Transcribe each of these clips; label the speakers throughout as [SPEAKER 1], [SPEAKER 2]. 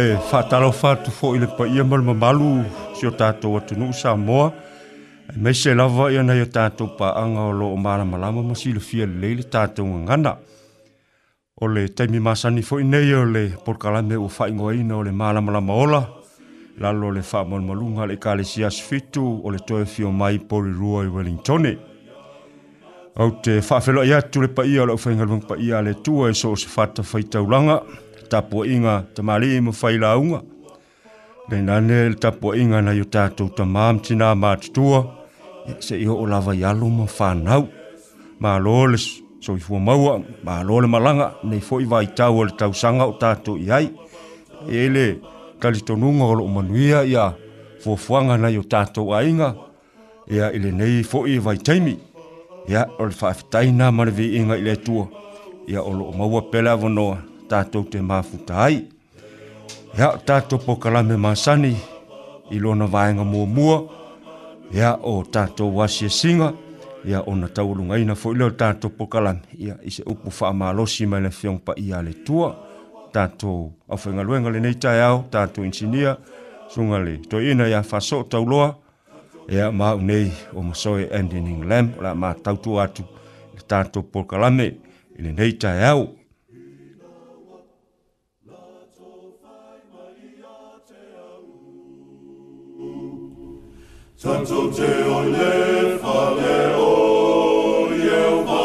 [SPEAKER 1] e fatalo fatu fo ile pa ma le mamalu si o tatou atunuu e lava ia nai o tatou paaga o loo malamalama ma silafia lelei le tatou gagana o le taimi masani fo nei o le polokalame ua faigoaina o le malamalama ola lalo le faamalumaluga a le ekalesia fitu o le toe fio mai polirua i wellingtone au te faafeloai atu le paia o le ʻaufaigaluega paia a le atua e so o se fata ulanga tapua inga ta mali ima faila unga. Nei nane le tapua inga na yo tatou ta mamtina matutua, se iho o lava yalo ma whanau. Ma lole so i fua maua, ma lole malanga, nei fo i vai tau ale tau sanga o tatou i hai. Ele, kali o lo manuia ia fua fuanga na yo a inga, ia ele nei fo i vai taimi. Ia, ole faafitaina marvi inga ile tua. Ia olo maua pela tātou te mafuta ai. Ia o tātou pokalame masani i lona vāenga mō mua. Ia o tātou wasia e singa. Ia o na taurunga ina fo ilo tātou pokalame. Ia i se upu wha amalosi mai le fiong pa ia le tua. Tātou awhenga luenga le neitai au, tātou insinia. Sunga le to ina ia whaso tau loa. Ia mau nei o masoe andining lam. Ola mā tautu atu tātou pokalame. Ile neitai au. Ia Sancho te olle fale o Jehova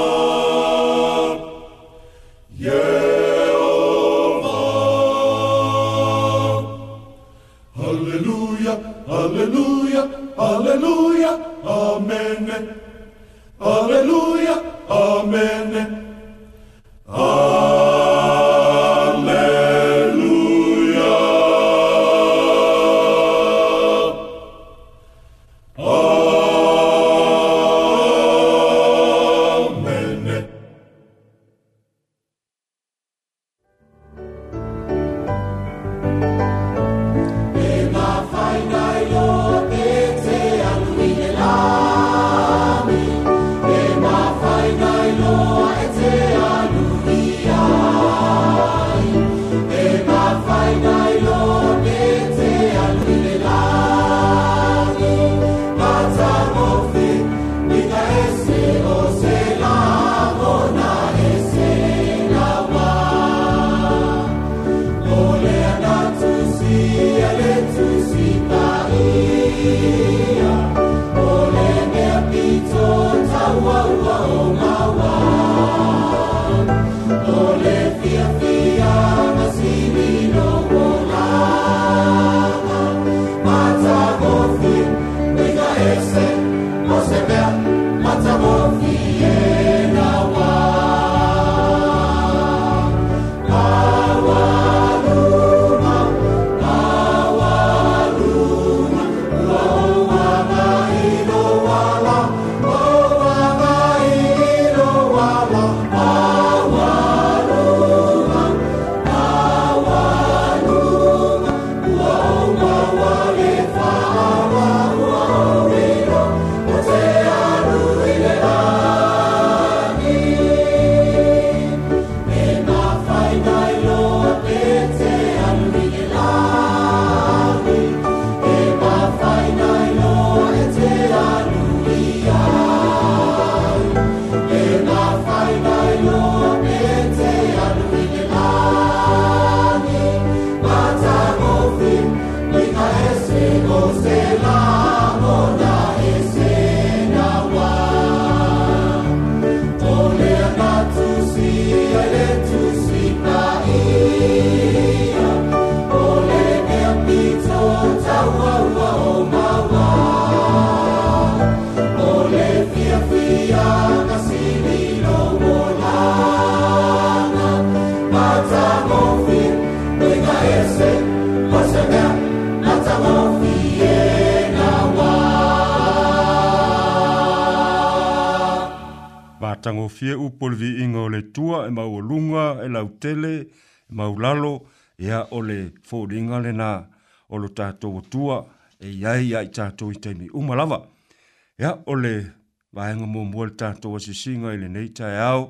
[SPEAKER 1] Jehova Alleluia Alleluia Alleluia Amen Alleluia Amen maulalo ia o le fōringa le nā o lo tātou tua e iai ai tātou i teimi umalawa. Ia o le vahenga mō mua le tātou asisinga i le neita e au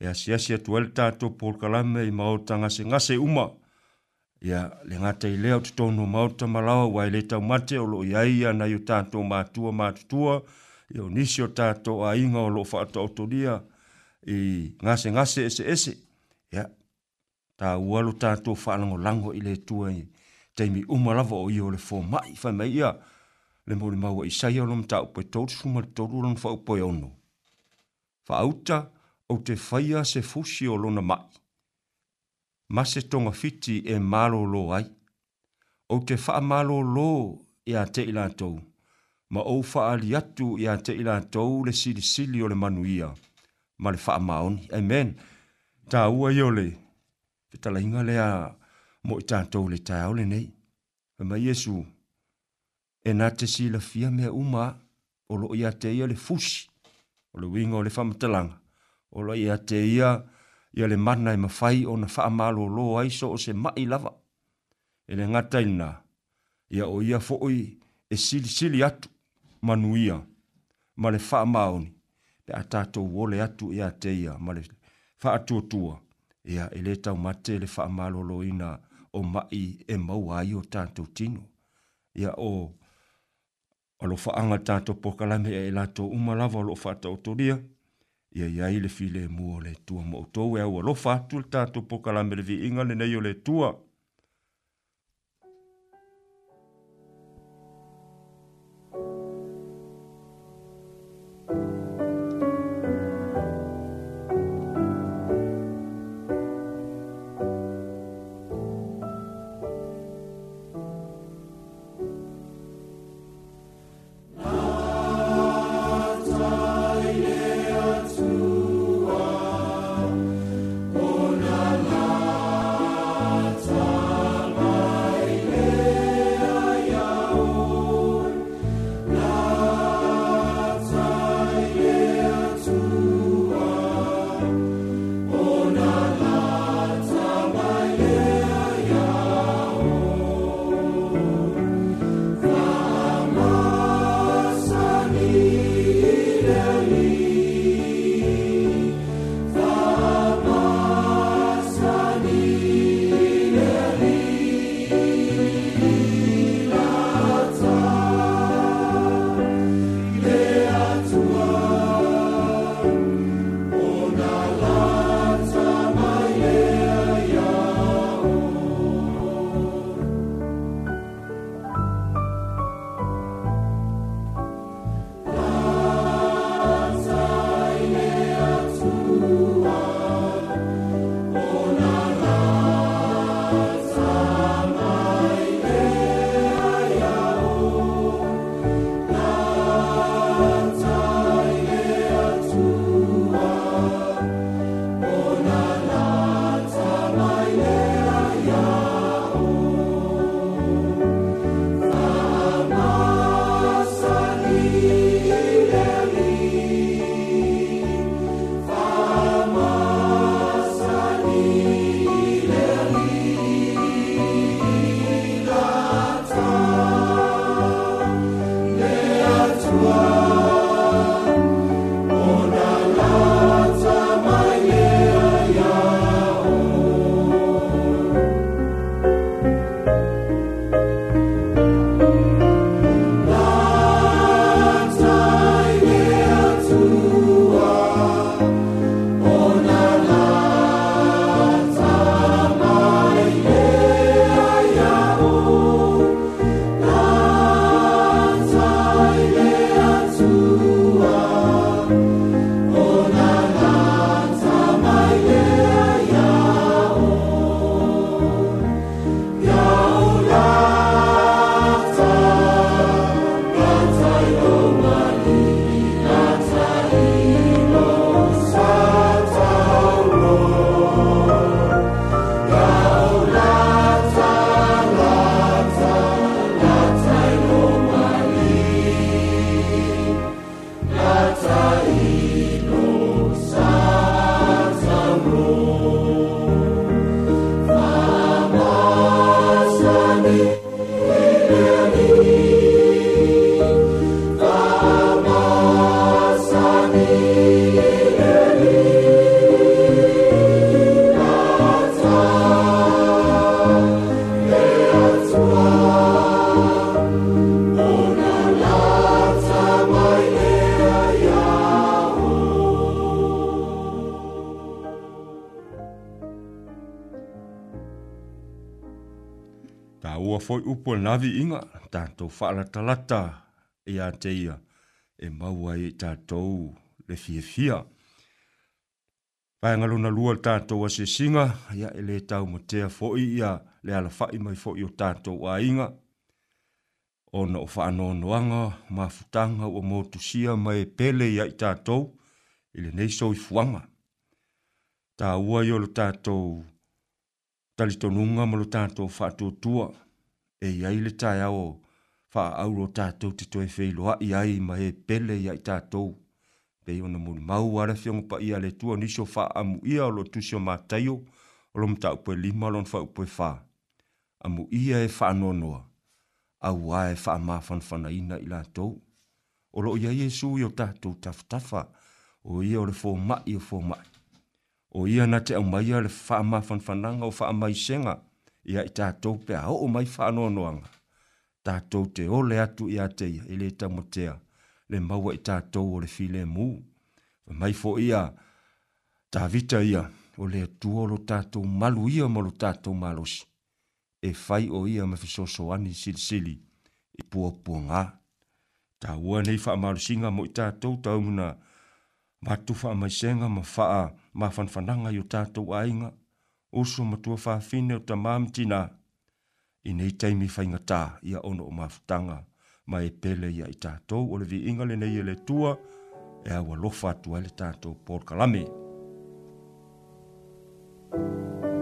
[SPEAKER 1] e asia si atu e le tātou pōlkalame i maota ngase ngase uma. Ia le ngātai lea o tutono maota malawa wai le tau mate o lo iai ia nai o tātou mātua mātutua i o nisi o tātou a inga o lo fata otodia i ngase ngase ese ese ta walu ta to fa lango lango ile tu ai te mi uma lava o io le fo mai fa mai ia le mo le mau i sai o lom ta o pe tot suma to lu lon fa o ono fa auta o te faia se fusi o lona mai ma se tonga fiti e malo lo ai o te fa malo lo e a te ila tou ma o fa ali atu e a te ila tou le sili sili o le manuia ma le fa maoni amen ta ua iole le fetalaiga lea mo i tatou le taao lenei ma iesu e na te fia mea uma o loo iā te ia le fusi o le uiga o le faamatalaga o loo iā te ia ia le mana e mafai ona faamālōlō ai so o se mai lava e le gata i lenā ia o ia foʻi e silisili atu ma nuia ma le faamaoni pe a tatou ole atu iā te ia ma le faatuatua ia e le taumate le faamālōlōina o maʻi e maua ai o tatou tino ia o alofaaga tatou pokalame ae latou uma lava o loo faataotolia ia iai le filemu o le tua mo outou e aualofa atu le tatou pokalame le viiga lenei o le tua foi upo navi inga tanto whaala talata e a te ia e maua e tātou le fie fia. Paenga luna lua tātou a se singa ia e le tau motea foi ia le ala i mai foi o tātou a inga. Ona o whaanoanoanga ma futanga o motu sia mai e pele ia i tātou ili nei soi fuanga. Tā ua i o lo tātou talitonunga ma lo tātou whaatotua e iai le taeao o faaauro tatou te toe feiloaʻi ai ma e pele ia i tatou pei mau mulimau ale pa ia le tua nisi o faaamuʻia o lo tusi o mataio o lo mataupue lima lona faupue fā ia e faanoanoa auā e faamāfanafanaina i latou o lo ia iesu i o tatou tafatafa o ia o le fomaʻi o fomaʻi o ia na te aumaia le faamāfanafananga o faamaisega ia i tātou pe a o mai whanoanoanga. Tātou te ole atu i atei, i le tamotea, le maua i tātou o le file mū. Mai fo ia, tā vita ia, o le atua lo tātou malu ia ma lo tātou malosi. E fai o ia ma fisoso ani sili sili, i pua pua ngā. Tā ua nei wha marusinga mo i tātou tau muna, matu wha mai senga ma wha ma fanfananga i o tātou ainga. ainga tua matua whawhine o ta mamtina. I nei teimi whaingatā ia ono o mafutanga mai e pele ia i tātou o le vi ingale nei e le tua e awa lofa tua le tātou Paul Kalame. Thank you.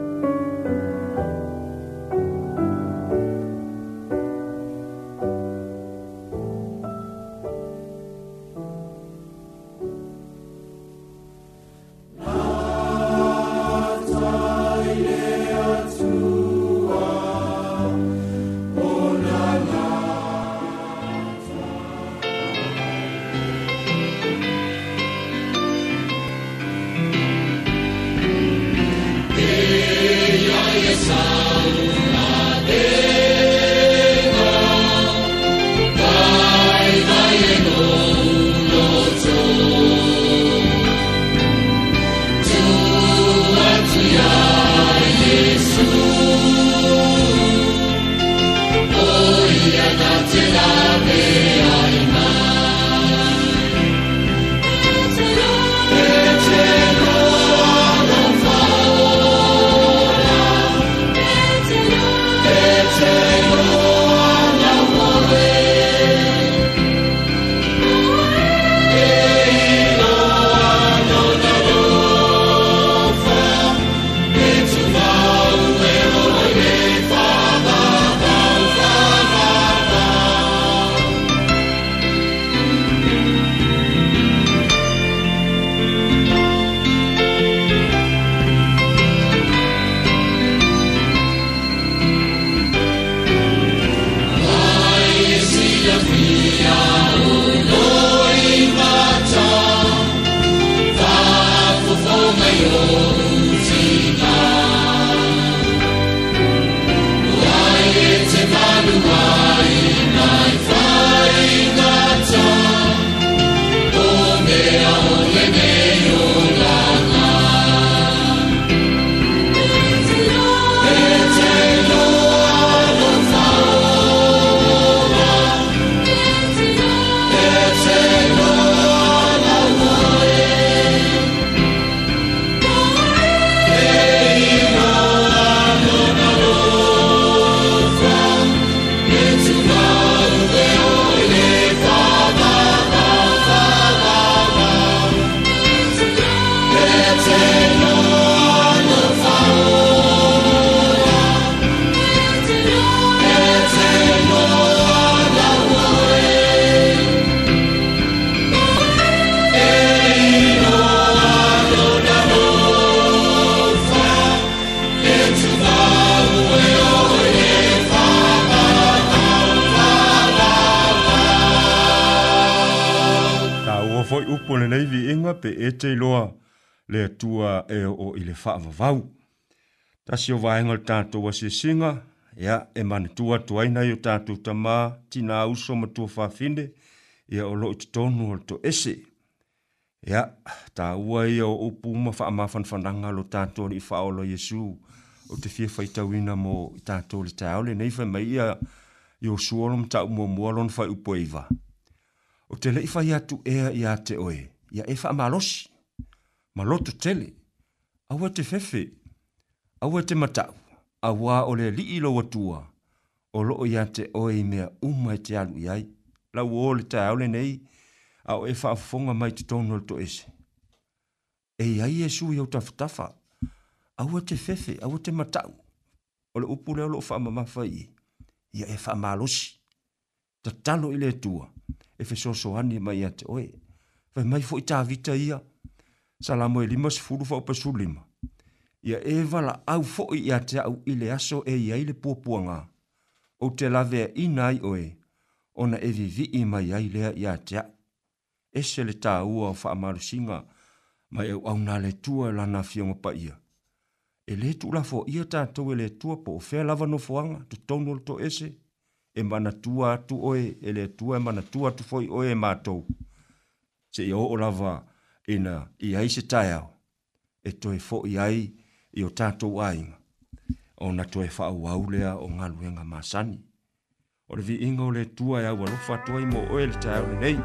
[SPEAKER 1] pe e te loa le tua e o i le whaavavau. Ta si o vaenga le tātou a se singa, ea e mani tua tuaina i o tātou ta mā, tina auso ma tua whawhinde, ea o loo te tonu o to ese. Ea, ta ua ia o upu ma whaamafan whananga lo tātou ni whaolo Yesu, o te fie whaitawina mo i tātou le taole, nei fai mai ia i o suolom tau mua mualon fai upoiva. O te leifai atu ea i ate oe ia e wha malosi, maloto tele, awa te fefe, awa te matau, awa o le li ilo watua, o loo ia te oe mea uma e te alu iai, la uo le tae au le nei, a o e wha mai te tonu to ese. E iai e sui au tafatafa, awa te fefe, awa te matau, o le upu leo loo wha mamafa i, ia e wha malosi, ta talo ile tua, e fe soso ani mai ia te oe, Fai mai fwoi tā vita ia. Sa la moe lima si furu fwa su lima. Ia eva la au fwoi ia te au ile aso e ia ile pua ngā. O te lawe i nai oe. Ona e vivi i mai ai lea ia te au. Ese le tā ua o wha singa. Mai au au nā le tua la nā fionga pa ia. E le tu la fo ia tā tau e le tua po o fea lava no fuanga. Tu tono to ese. E mana tua tu oe. E le tua e mana tua tu fwoi oe e mātou. E mātou se i o lava ina i ai se tai au, e toi fo i ai i o tātou ainga, o na toi wha au au lea o e ngā luenga māsani. O le ingo le tua e au alofa toi mo oel tai au nei.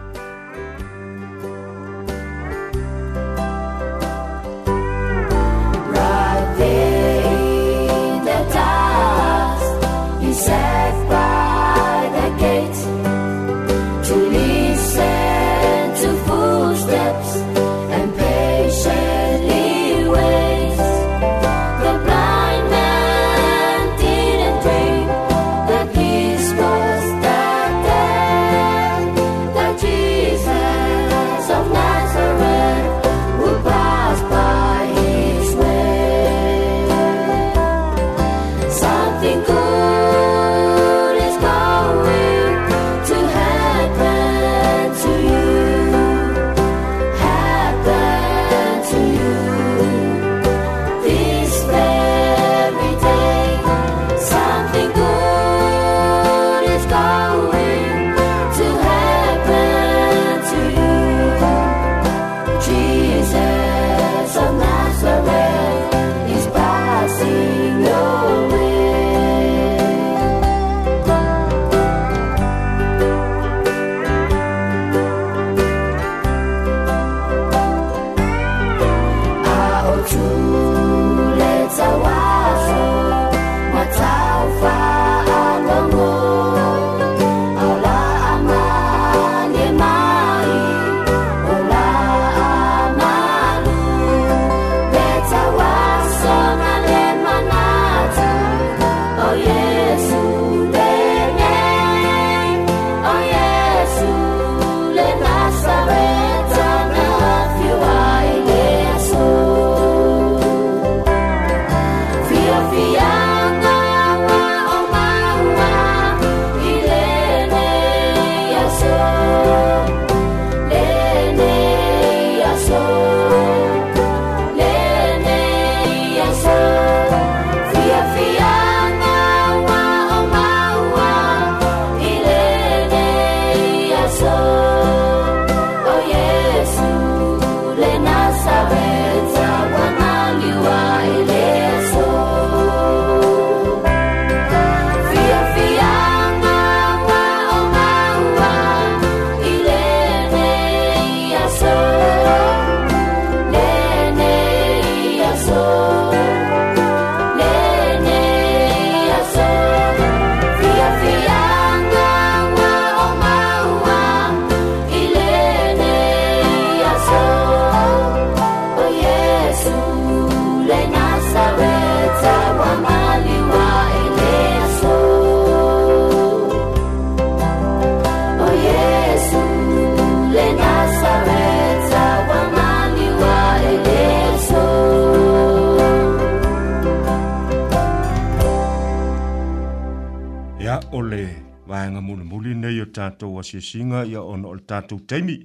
[SPEAKER 2] tātou a sesinga ia ono o le tātou teimi.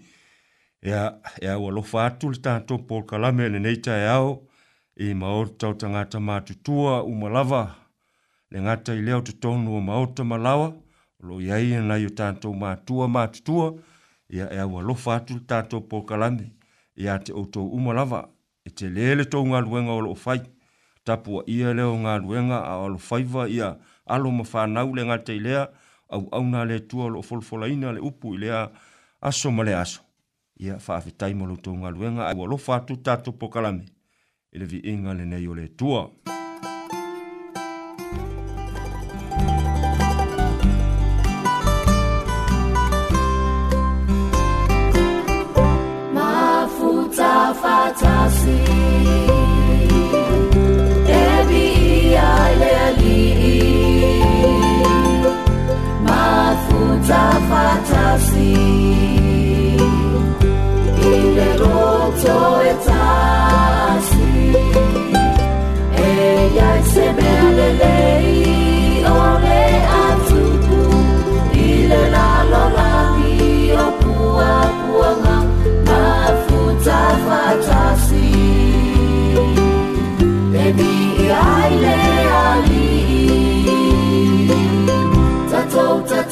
[SPEAKER 2] Ia, ia ua lofa atu le tātou Paul Kalame le neita e au i maoro tau ta ngāta mātutua u malawa le ngāta i leo tutonu o maoro ta malawa lo iai e nai o tātou mātua mātutua ia ia ua lofa atu le tātou Paul Kalame ia te outou u malawa e te lele tau ngā luenga o lo fai tapua ia leo ngā luenga a alo faiva ia alo mawhānau le ngāta i lea ia au au na le tua lo fol fol ina le upu ile a aso male aso ia fa fa tai mo lo tonga luenga ai lo fa tu ta tu pokalame ile e vi inga e le nei o le tua mm -hmm.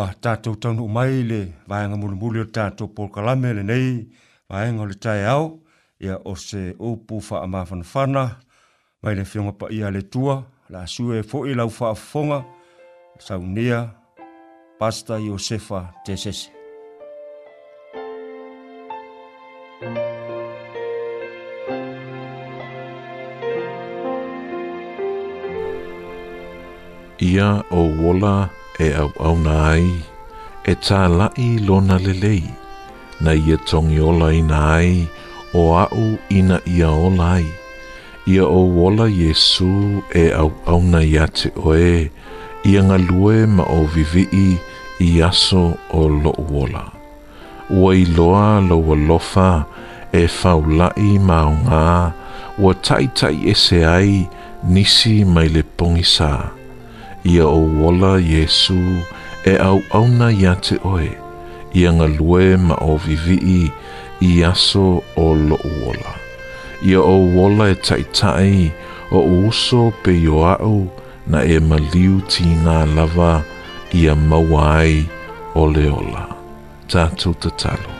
[SPEAKER 2] ua tātou tonu mai le vaenga mulimuli o tātou polkalame le nei, vaenga le tai au, ia o se upu faa mawhanawhana, mai le fionga pa ia le tua, la sue e fo i lau faa fonga, sau nea, pasta Iosefa Tesese.
[SPEAKER 3] ia o wola e au au na ai, e tā lai lona lelei, na ia tongi ola i na ai, o au ina ia ola ai. Ia o wola Jesu e au au na ia te oe, ia ngalue ma o vivii i aso o lo wola. Ua i loa loa lofa e fau lai maunga, ua taitai ese ai nisi mai le pongisaa ia o wola Jesu e au au na ia te oe, ia nga lue ma o vivii i aso o lo wola. Ia o wola e taitai o uso pe yo au na e maliu ti ngā lava ia mawai o leola. Tātou te talo.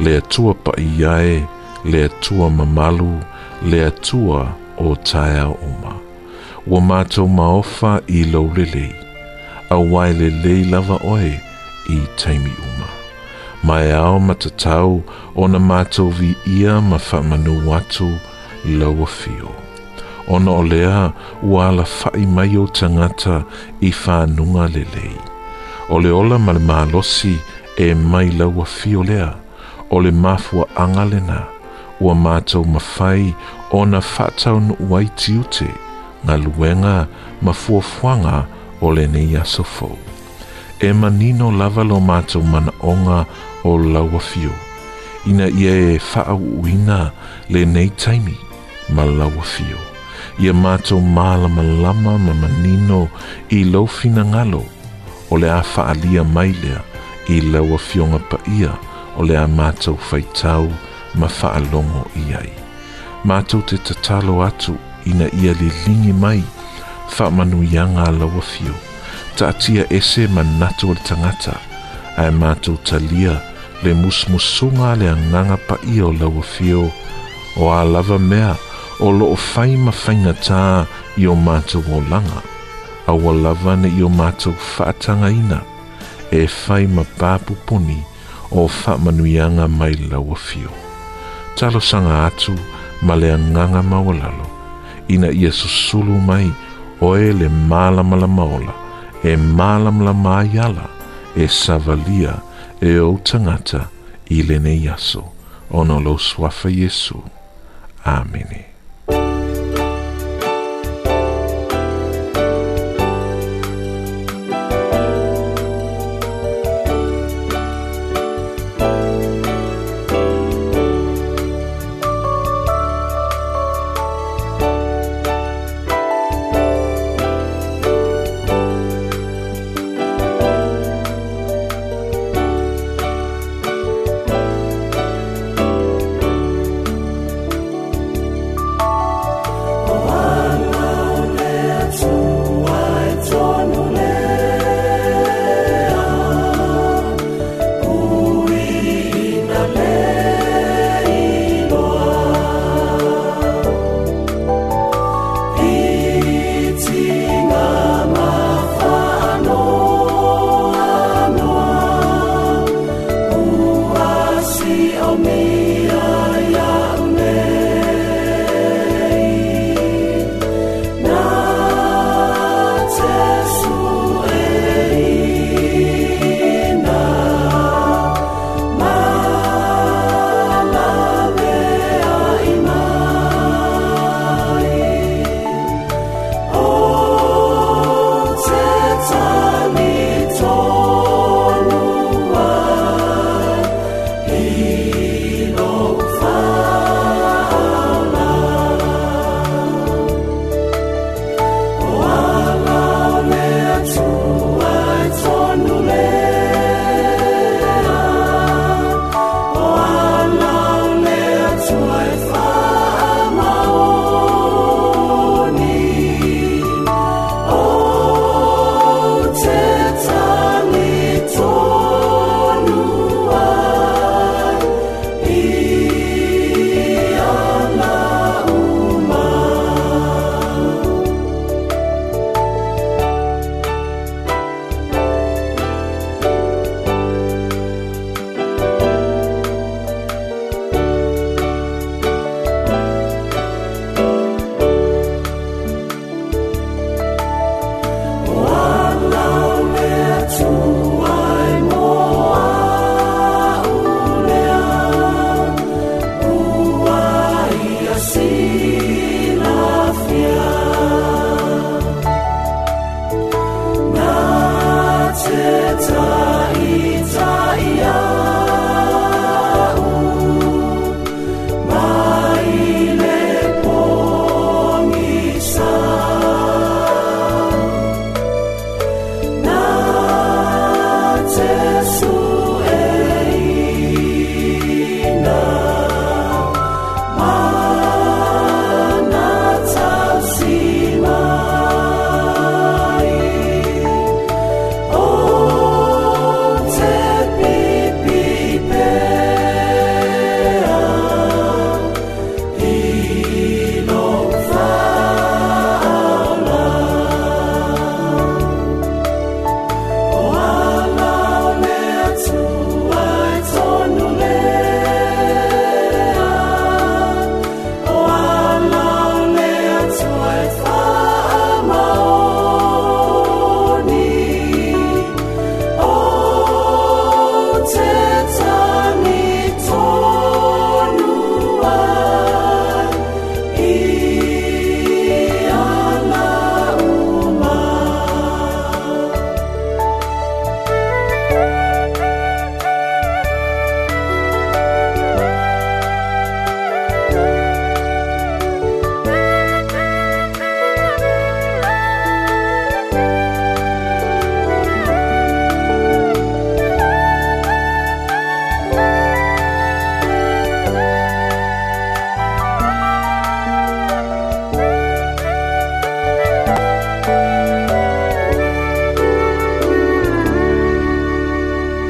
[SPEAKER 3] Lea tua pa iae, lea tua mamalu, lea tua o tae au umaa ua mātou maofa i lau lelei, a wai lelei lava oe i taimi uma. Mai ao matatau ona na mātou vi ia ma whamanu watu lau fio. O olea ua ala whai mai o tangata i whanunga lelei. Ole le ola mal mālosi e mai lau a fio lea, o le mafua angalena, ua mātou mawhai o na whatau nu uai tiutei nga luenga ma fuafuanga o le nei asofo. E manino lava lo mātou mana onga o laua fio. Ina ia e whaau uina le nei taimi ma laua fio. Ia mātou māla ma ma manino i laufina ngalo o le a whaalia mailea i laua fionga pa ia o le a mātou whaitau ma whaalongo iai. Mātou te tatalo atu ina ia liligi mai fa'amanuiaga a lau afio ta'atia ese manatu o le tagata ae matou talia le musumusuga a le agaga pa'ia o laua fio o a lava mea o lo'o fai ma faigatā i o matou olaga aua lava ne i o matou fa'atagaina e fai ma pāpupuni o fa'amanuiaga mai l lauafio ina ia susulu mai oe le malamalama ola e malamalama ai ala e savalia e ou tagata i lenei aso ona lou suafa iesu amene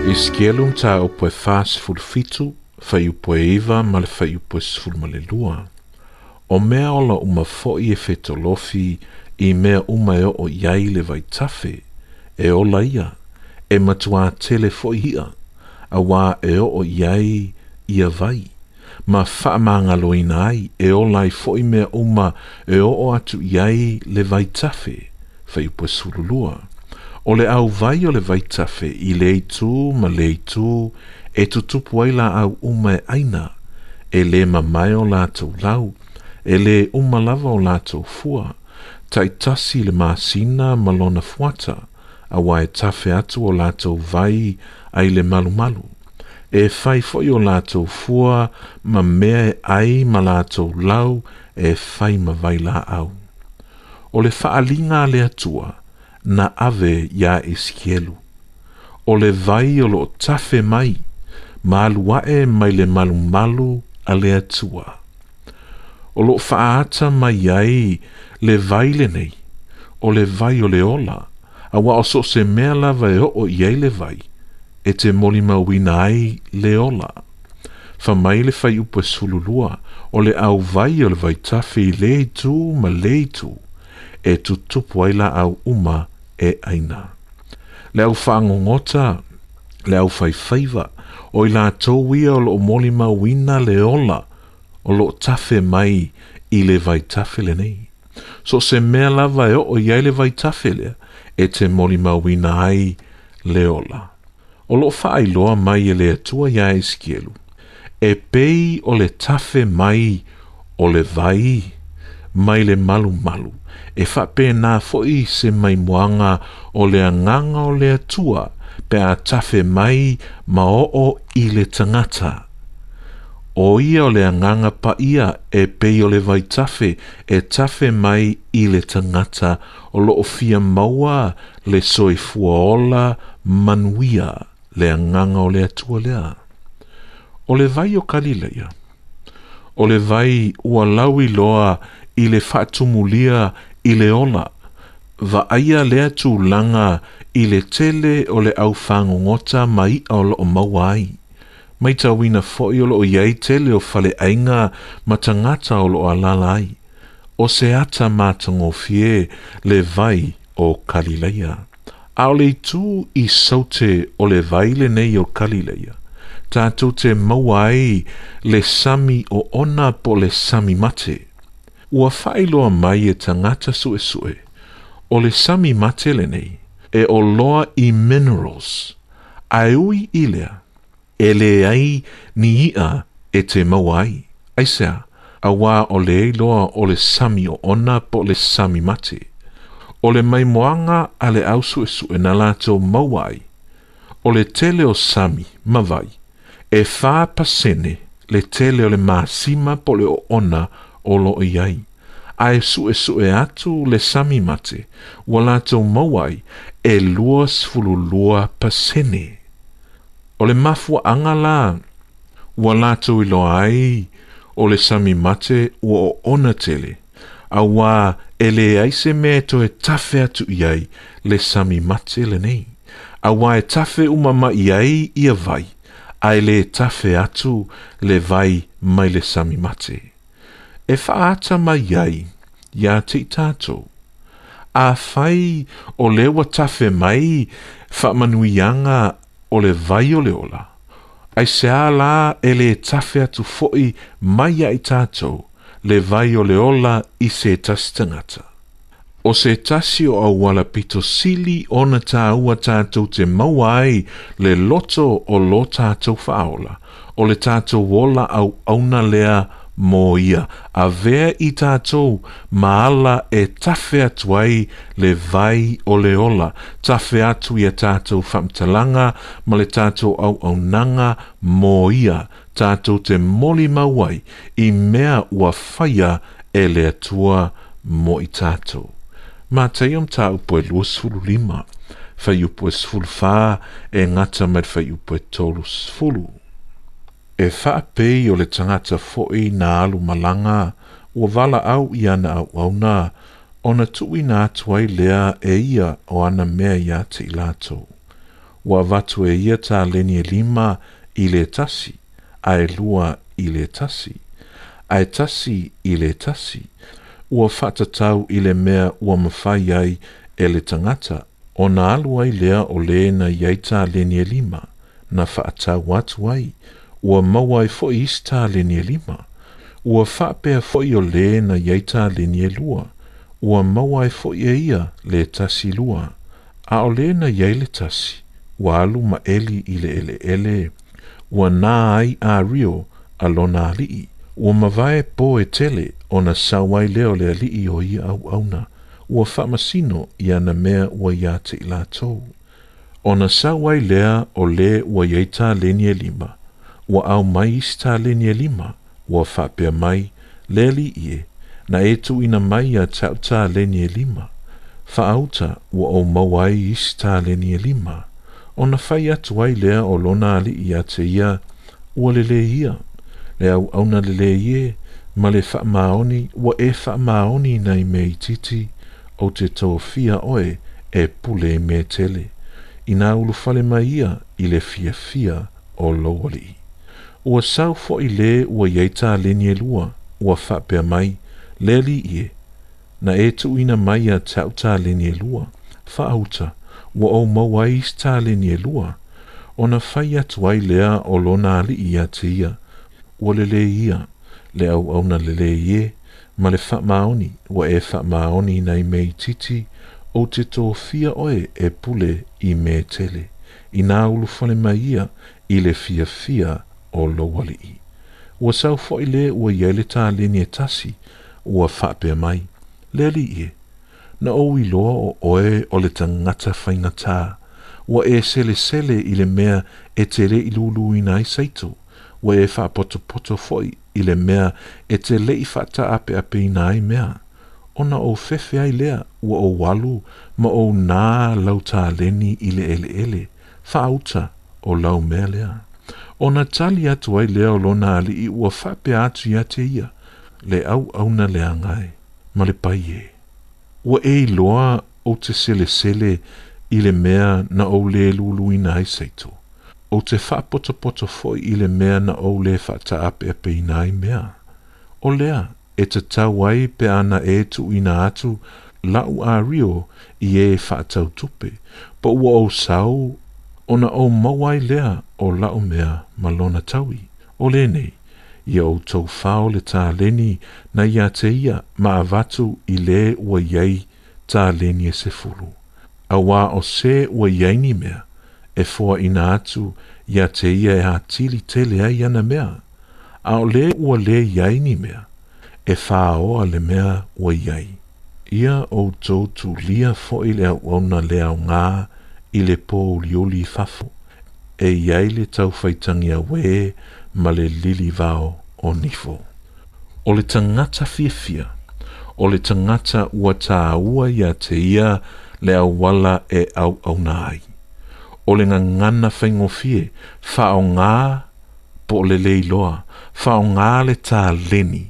[SPEAKER 3] Iskelum ta o poe fas ful fitu, fai upo e iva mal fai upo sful malelua. O mea ola uma fo i e fetolofi i mea uma e o iai le vai tafe, e ola ia, e matua tele fo i hia, a wā e o o iai i a vai. Ma wha maanga loina ai, e ola i fo i mea uma e o o atu iai le vai tafe, fai upo sululua. lua o le au vai o le vai tafe i le itu ma le itu e tutupu ai la au uma e aina e le mamai o la tau lau e le uma lava o la tau fua tai tasi le maasina ma lona fuata a wae tafe atu o la tau vai ai le malu malu e fai foi o lātou fua ma mea e ai ma lātou lau e fai ma vai la au. O le faalinga le atua, na ave ia esikielu. O le vai o lo tafe mai, ma e mai le malu malu a le atua. O lo faata mai ai le vai le nei, o le vai o le ola, a wa oso se mea lava e o iei le vai, e te moli mawina ai le ola. Fa mai le fai upo sululua, o le au vai o le vai tafe i le tu ma le tu, e tu tupu ai la au uma le e aina. Le au whangongota, le au whaifaiva, o i la tauia o lo moli mawina le ola, o lo tafe mai i le vai tafele nei. So se mea lava e o o iai le vai tafele, e te moli mawina ai le ola. O lo whaai loa mai e le atua ia e skielu, e pei o le tafe mai o le vai, mai le malu malu e fa pe na se mai moanga o le nganga o le tua pe a tafe mai ma o o i le tangata. O ia o le nganga pa ia e pe o le vai tafe e tafe mai i le tangata o lo o fia maua le soi fuaola manuia le nganga o le tua lea. O le vai o kalileia. O le vai ua lawi loa i le whaatumulia i le ona, va aia lea tū langa i le tele o le au whangongota mai o lo o mawai. Mai tau ina fōi o lo o iei tele o fale ainga ma tangata o lo o alalai. O se ata mātango fie le vai o Kalileia. A o le tū i saute o le vai le nei o Kalileia. Tātou te mawai le sami o ona po le sami mate. Mate ua whaeloa mai e tangata sue sue, o le sami matele nei, e o loa i minerals, a ui ilea, e le ai ni ia e te mauai. Aisea, a wā o le loa o le sami o ona po le sami mate. O le mai moanga a le au sue sue na lātou mauai, o le tele o sami mavai, e whā pasene le tele o le māsima po le o ona o olo i ai. Ae su e su e atu le sami mate, wala tau mawai e lua sfulu lua pasene. O le mafu anga la, wala tau ilo ai, o le sami mate ua o ona tele, a wā e le aise me to e tafe atu i ai le sami mate le nei. A wā e tafe umama i ai i a vai, a e le tafe atu le vai mai le sami mate e whaata mai ai i a tātou. A whai o lewa tawhi mai whamanuianga o le vai o le ola. Ai se a la e le tawhi atu fo'i mai ai tātou le vai o le ola i se tastangata. O se tasi o au wala pito sili ona tā ua tātou te mauai le loto o lo tātou whaola o le tātou wola au auna lea mō ia. A vea i tātou, maala e tawhi atu ai le vai o le ola. Tawhi atu i a tātou whamtalanga, ma le tātou au au nanga mō ia. Tātou te moli mauai i mea ua whaia e le atua mō i tātou. Mā te iom tāu poe luasulu lima, whaiupo e sfulu whā e ngata mai whaiupo e tōlu sfulu e faa i o le tangata foi na alu malanga ua vala au i ana au au na o na tui na atuai lea e ia o ana mea ia te ilato. Ua vatu e ia ta lenie lima i le tasi, a e lua i le tasi, a e tasi i le tasi, ua fata tau i le mea ua mawhai ai e le tangata o na alu ai lea o le na iaita lenie lima na fata tau atuai ia ua maua e foʻi isi talini e lima ua faapea foʻi o lē na iai talini e lua ua maua e foʻi e ia le tasi lua a o lē na iai le tasi ua alu ma eli i le eleele ua nā ai ario a lona alii ua mavae pō e tele ona sauai lea o le alii o ia auauna ua faamasino ia na mea ua iā te i latou ona sauai lea o lē ua iai talini e lima ua au mai isi tālenia lima ua whapea mai le li ie na etu ina mai a tau tālenia e lima whaauta ua au mauai isi tālenia lima o na whai atu ai lea o lona ali i a te ia ua lele ia le au au na lele ie ma le wha maoni ua e wha maoni nei me i titi o te tau fia oe e pule me tele ina nā ulu fale mai ia i le fia fia o lowali i o sau fo i le ua iei tā lenie lua ua whapea mai le li ie na e tu ina mai a tau tā lenie lua whaauta ua au mawai is tā lenie lua o na whai atu ai lea o lo nā li ia te ia ua lele ia le au au na lele ie ma le wha maoni o e wha maoni nei mei titi o te tō fia oe e pule i me tele i nā ulu whale i le fia fia fia o lo wali i. Ua sau fo i le ua yele ta le ni e tasi ua whape mai. Le li i Na o i loa o oe o le tangata whainga tā. Ua e sele sele i le mea e te re i lulu i nai saito. Ua e wha poto poto fo i le mea e te le i whata ape ape i nai mea. Ona o fefe ai lea ua o walu ma o nā lau tā leni i le ele ele. auta o lau mea lea ona tali atu ai lea o lona i ua faape atu iā te ia le auauna leagae ma le paie ua e iloa o te selesele i le mea na ou lē luluina ai saito o te faapotopoto foʻi i le mea na ou lē faataapeapeina ai mea o lea e tatau ai pe ana e ina atu laʻu ario i ē e faatautupe po ua o sau ona o mawai lea o lao mea malona tawi. O lene, ia o tau whao le tā leni na ia te ia ma avatu i le ua iei tā leni e se fulu. A wā o se ua iei ni mea, e fua ina atu ia te ia e hatili te lea iana mea. A o le ua le iei ni mea, e whao a le mea ua iei. Ia o tau tu lia fo i lea uauna lea o ngaa, i le pō uli uli fafo, e iai le tau whaitangi a we ma le lili vao o nifo. O le tangata fifia, o le tangata ua tā ua ia te ia le awala e au au nai. O le ngangana whaingo fie, whao ngā po le leiloa, whao ngā le tā leni,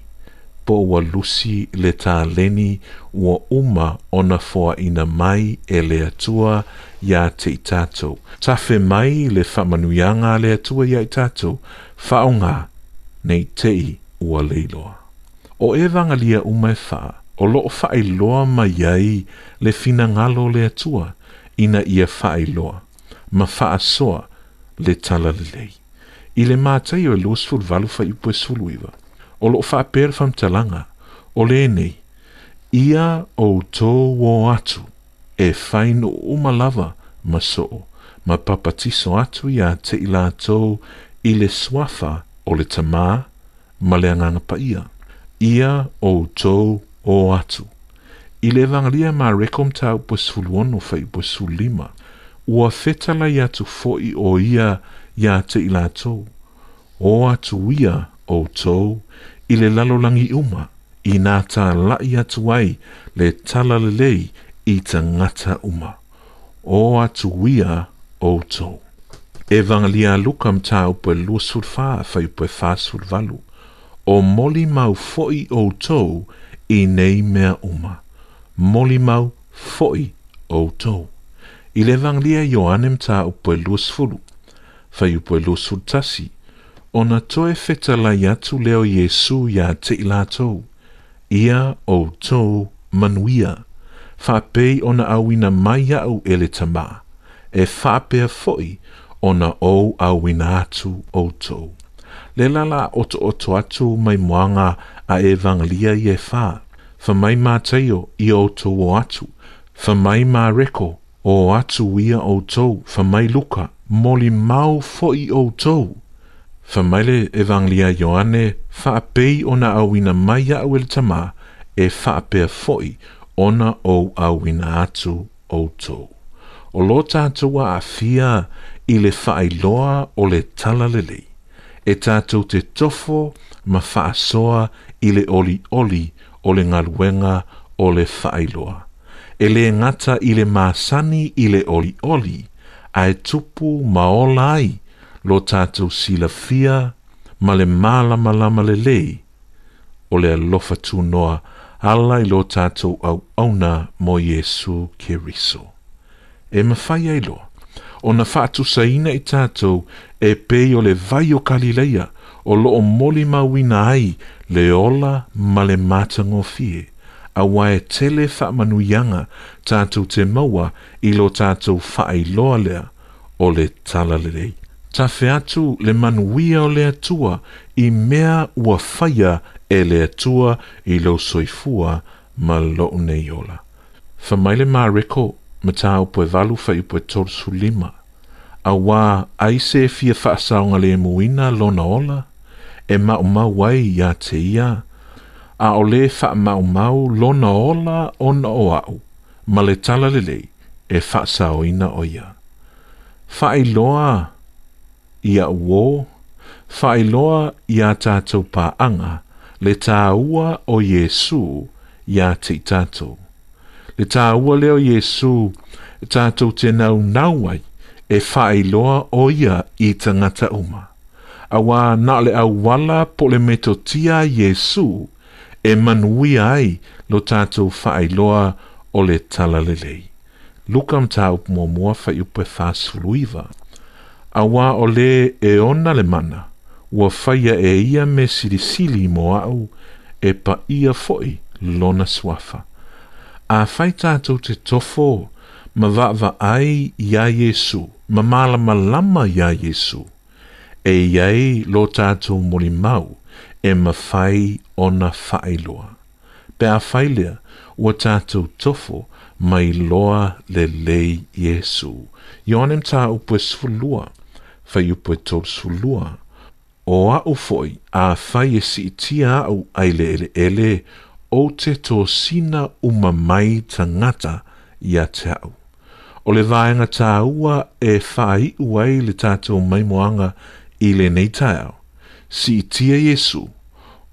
[SPEAKER 3] po ua lusi le tā leni ua uma ona fua ina mai e le atua ia te i tātou. Tawhi mai le whamanuianga le atua ia i tātou, whaonga nei tei ua leiloa. O e vangalia umai wha, o loo wha loa mai ai le fina ngalo le atua, ina ia wha loa, ma wha soa le tala le lei. I le mātai o e losful valu wha iupo e sulu iwa, o loo wha pēr talanga, o le nei, ia o tō o atu, e whainu uma lava ma so, ma papatiso atu ia te i lātou i le swafa o le tamā ma le anganga pa ia. Ia o tou o atu. I le vangalia ma rekom tau po sulu ono fai po lima, ua fetala ia tu foi o ia ia te i lātou. O atu ia o tou i le lalolangi uma, i nā tā lai atu ai le talalelei i tangata uma o atuia outou. Evangelia Luka mtau pe surfa fa upo pe fasul O moli mau foi outou i nei mea uma. Moli mau foi outou. I le Evangelia Ioane mtau fa upo Fai pe lusul tasi. Ona toe fetalai atu leo Yesu ia te ilatou. Ia outou manuia. whapei ona awina mai au ele tama, e whapea foi ona ou awina atu outou. Le lala oto oto atu mai moanga a e vanglia i e wha, wha mai mā teo i outou o atu, wha mai mā reko o atu ia outou, wha mai luka moli mau foi outou. Wha mai le e vanglia Ioane, wha apei ona awina mai au ele tama, e wha apea foi outou ona o awina atu o tou. O lo tātua a fia i le whaeloa o le talalelei, e tātou te tofo ma whaasoa i le oli oli o le ngaluenga o le whaeloa. E le ngata i le māsani i le oli oli, a e tupu maolai lo tātou sila fia ma le mālama lama le lei o le alofa tū noa ngā ala i lo tātou au auna mo Jesu ke riso. E mawhai ai lo, o na whātu saina i tātou e pei o le vai o Kalileia o lo o moli mawina ai le ola ma le mātango fie a wae tele whaamanuianga tātou te maua i lo tātou whaai loa lea o le talalerei. Ta whaatu le manuia o le atua i mea ua whaia e le atua i lo soifua ma lo nei ola. Fa mai le mareko ma tā upo e valu fa upo e torsu lima. A wā aise e fia fa asaonga le muina lo na ola e ma o mau wai ia te ia. A o le fa mau mau lo na ola o na o au ma le tala lelei e fa asaoina o ia. Fa i loa ia uo, fa i loa ia tātou pā anga ia le tāua o Yesu ia te tātou. Le tāua leo Yesu tātou te nau nauai e whaeloa o ia i tangata uma. A wā nā le awala po le metotia Yesu e manui ai lo tātou whaeloa o le talalelei. Lukam tā upu mō mua whaiupe whāsuruiva. A wā o le e ona le mana – ua faia e ia me sirisili mo au e pa ia foi lona suafa. A fai tātou te tofo ma vaava ai ia Jesu, ma malama lama ia Jesu, e iai lo tātou mori mau e ma fai ona failoa. Pe a failea ua tātou tofo mai loa le lei Jesu. Ioanem tā upo e sulua, fai upo e tōl sulua, o a ufoi a fai e si iti a au aile ele ele o te tō sina umamai tangata i a te au. O le vāenga tā ua e fai uai le tātou maimoanga i le nei tāo. Si iti a Jesu,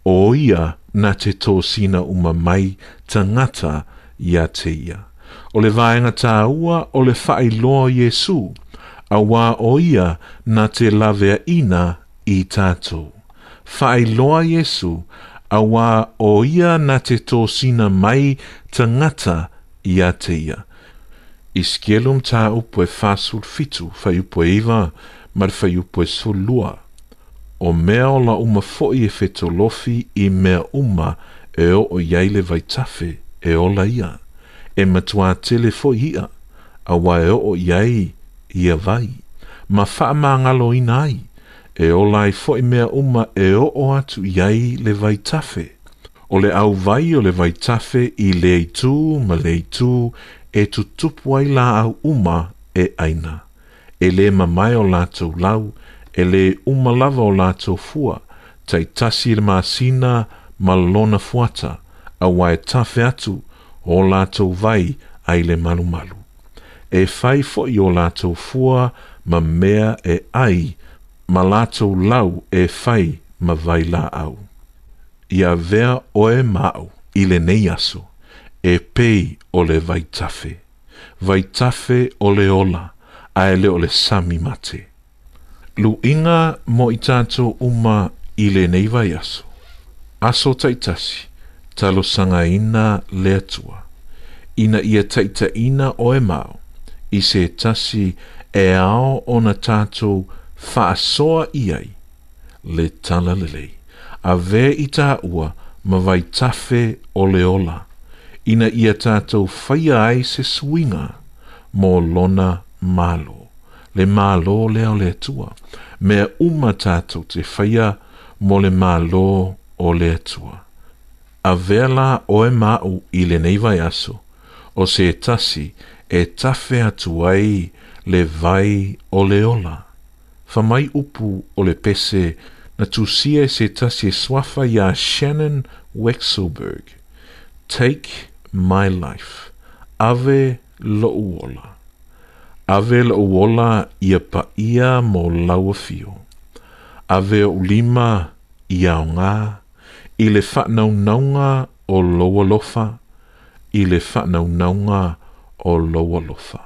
[SPEAKER 3] o ia na te tō sina umamai tangata i a te ia. O le vāenga tā ua o le fai loa Jesu, a wā o ia na te lavea ina tāo i tātou. Whai loa Jesu, a wā o ia na te tō sina mai ta ngata i a te ia. I skielum tā upo e whāsul fitu, whai upo e iwa, mar whai upo e sulua. O mea o la uma fo'i e feto lofi i mea uma e o o iaile vai tafe e o la ia. E matua tele fo'i ia, a wā e o o iai ia vai. Ma wha ngalo ina ai e ola i foi mea uma e o o atu iai le vai tafe. O le au vai o le vai tafe i le tu ma le tu e tu tupu ai la au uma e aina. E le mamai o lātou lau, e le uma lava o lātou fua, tai tasi le māsina ma lona fuata, a wae tafe atu o lātou vai ai le malumalu. E fai fo i o lātou fua ma mea e ai, ma lātou lau e whai ma vai la au. Ia vea oe māu i le nei aso, e pei o le vai tafe, vai tafe o le ola, a ele o le sami mate. Lu inga mo i tātou uma i le nei vai aso. Aso taitasi, talo sanga ina le atua. Ina ia taita ina oe māu, i se tasi e ao ona tātou mātou faasoa iai le talalelei avea i taʻua ma vaitafe oleola ina ia tatou faia ai se suiga mo lona malo le malo lea o le atua mea uma tatou te faia mo le malo o le atua avea la oe maʻu i lenei vai aso o se tasi e tafe atu ai le vai oleola ole. Fa mai upu o le pese na tusia se tasie swafa ya Shannon Wexelberg. Take my life. Ave lo'uola. Ave lo'uola ia paia mo laua fio. Ave ulima ia o ngā. I le naunga o loa lofa. I le naunga o loa lofa.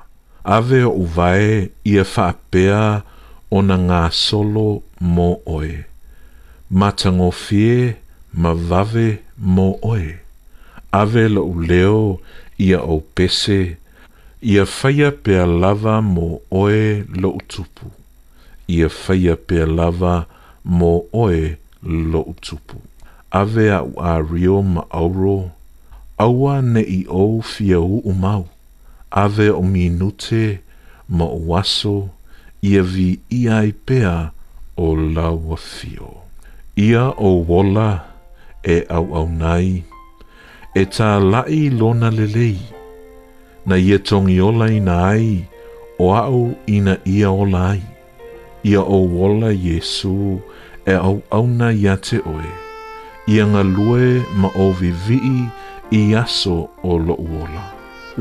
[SPEAKER 3] Ave o uvae ia whaapea o ona ngā solo mō oe. Matango fie ma vave mō oe. Ave lo leo ia o pese, ia whaia pea lava mō oe lo utupu, Ia whaia pea lava mō oe lo utupu. Ave a a rio ma auro, aua ne i o fia u umau. Ave o minute ma waso, ia vi iai pea o laua fio. Ia o wola e au au nai, e tā lai lona lelei, na ia tongi ola ina ai, o au ina ia ola ai. Ia o wola Jesu e au au nai ia te oe, ia ngā lue ma o vi i aso o lo uola.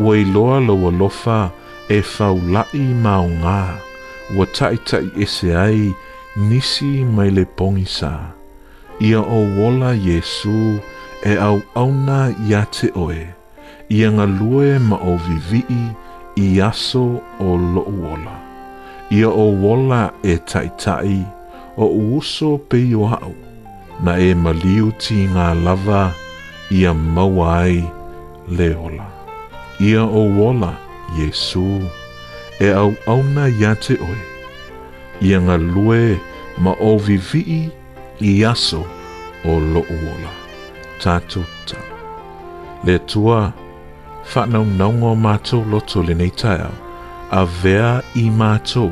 [SPEAKER 3] Uai loa loa lofa e fau lai maunga, ua taʻitaʻi ese ai nisi mai le pogisa ia ouola iesu e auauna iā te oe ia galue ma o vivii i aso o loʻu ola ia ouola e taʻitaʻi o uso peio aʻu na e maliu tigā lava ia maua ai le ola ia ouola iesu e au au na ia te oe. Ia ngā lue ma o vivi i aso o lo uola. Tātou tā. Le tua whanau naungo mātou loto le nei taiao a vea i mātou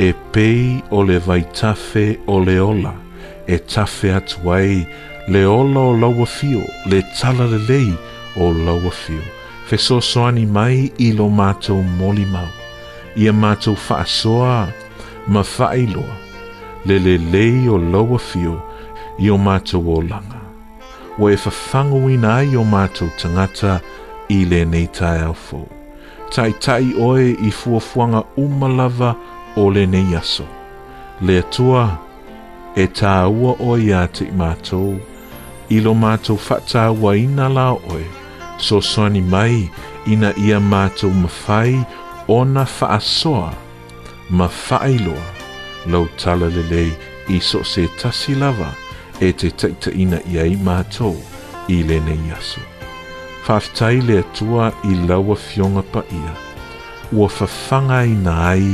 [SPEAKER 3] e pei o le vai tafe o le ola e tafe atuai le ola o laua fio le tala le lei o laua fio Fesoso so mai i lo mātou moli mau ia mātou whaasoa ma whaeloa le le lei o loa fio i o mātou o langa. O e whawhangu ai o mātou tangata i le nei tai au fau. Tai tai oe i fuafuanga umalava o le nei aso. Le atua e tā ua oe a te mātou i lo mātou whata ua ina la oe. So soani mai ina ia mātou mawhai o ona faasoa ma faailoa lau tala lelei i so se tasi lava e te taitaina i ai mātou i lene iaso. Whaftai le atua i laua fionga pa ia, ua whawhanga i nā ai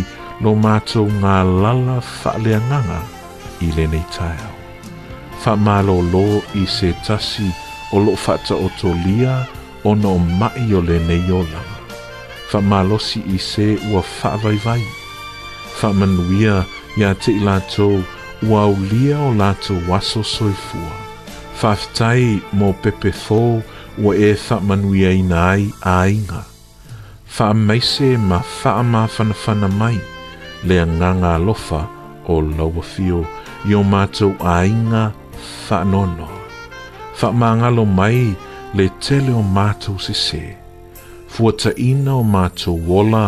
[SPEAKER 3] no mātou ngā lala whaleanganga i lene i taiao. Whamalolo i se tasi o lo fata o tolia o no mai o lene i o lama fa malosi i se ua faavaivai fa manuia ia te i latou ua aulia o latou aso soifua faafetai mo pepe fō ua e faamanuiaina ai aiga faamaise ma fa faamafanafana mai le agaga alofa o laua fio i o matou aiga faanoanoa faamagalo mai le tele o matou sesē se. fuataina o mātou wola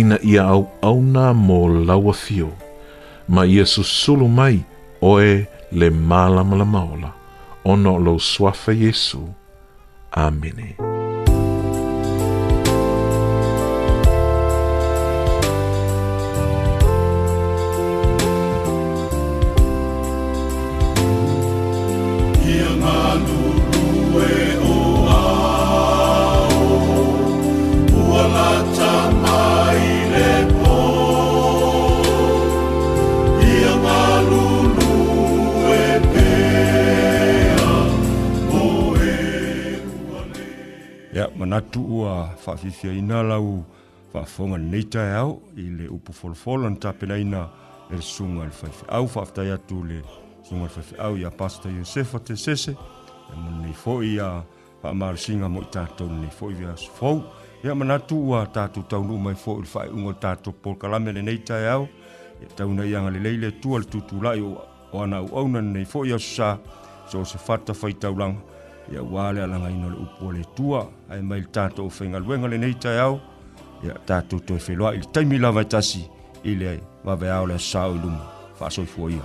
[SPEAKER 3] ina ia au auna mō laua fio, ma ia susulu mai oe le malamalama ola, ono lo suafa Yesu. Amene.
[SPEAKER 4] natu ua whaafifia ina lau whaafonga nei tae au i le upu folofolo na tapena ina e le sunga le whaife au whaafitai atu le sunga le whaife au i a pasta Iosefa te sese e mani nei fo i a whaamara singa mo i tātou nei fo i vea sifou e a manatu ua tātou taunu mai fo i le whae ungo tātou pol kalame le nei tae au e tauna i anga le leile tua le tutu lai o ana au au nei fo i a susa so se fata whaitau langa ia ua le alagaina o le upu o le tua ae mai le tatou faigaluega lenei taeao ia tatou toe feloaʻi i le taimi lava e tasi i le vaveao le asao i luma faasoifua ia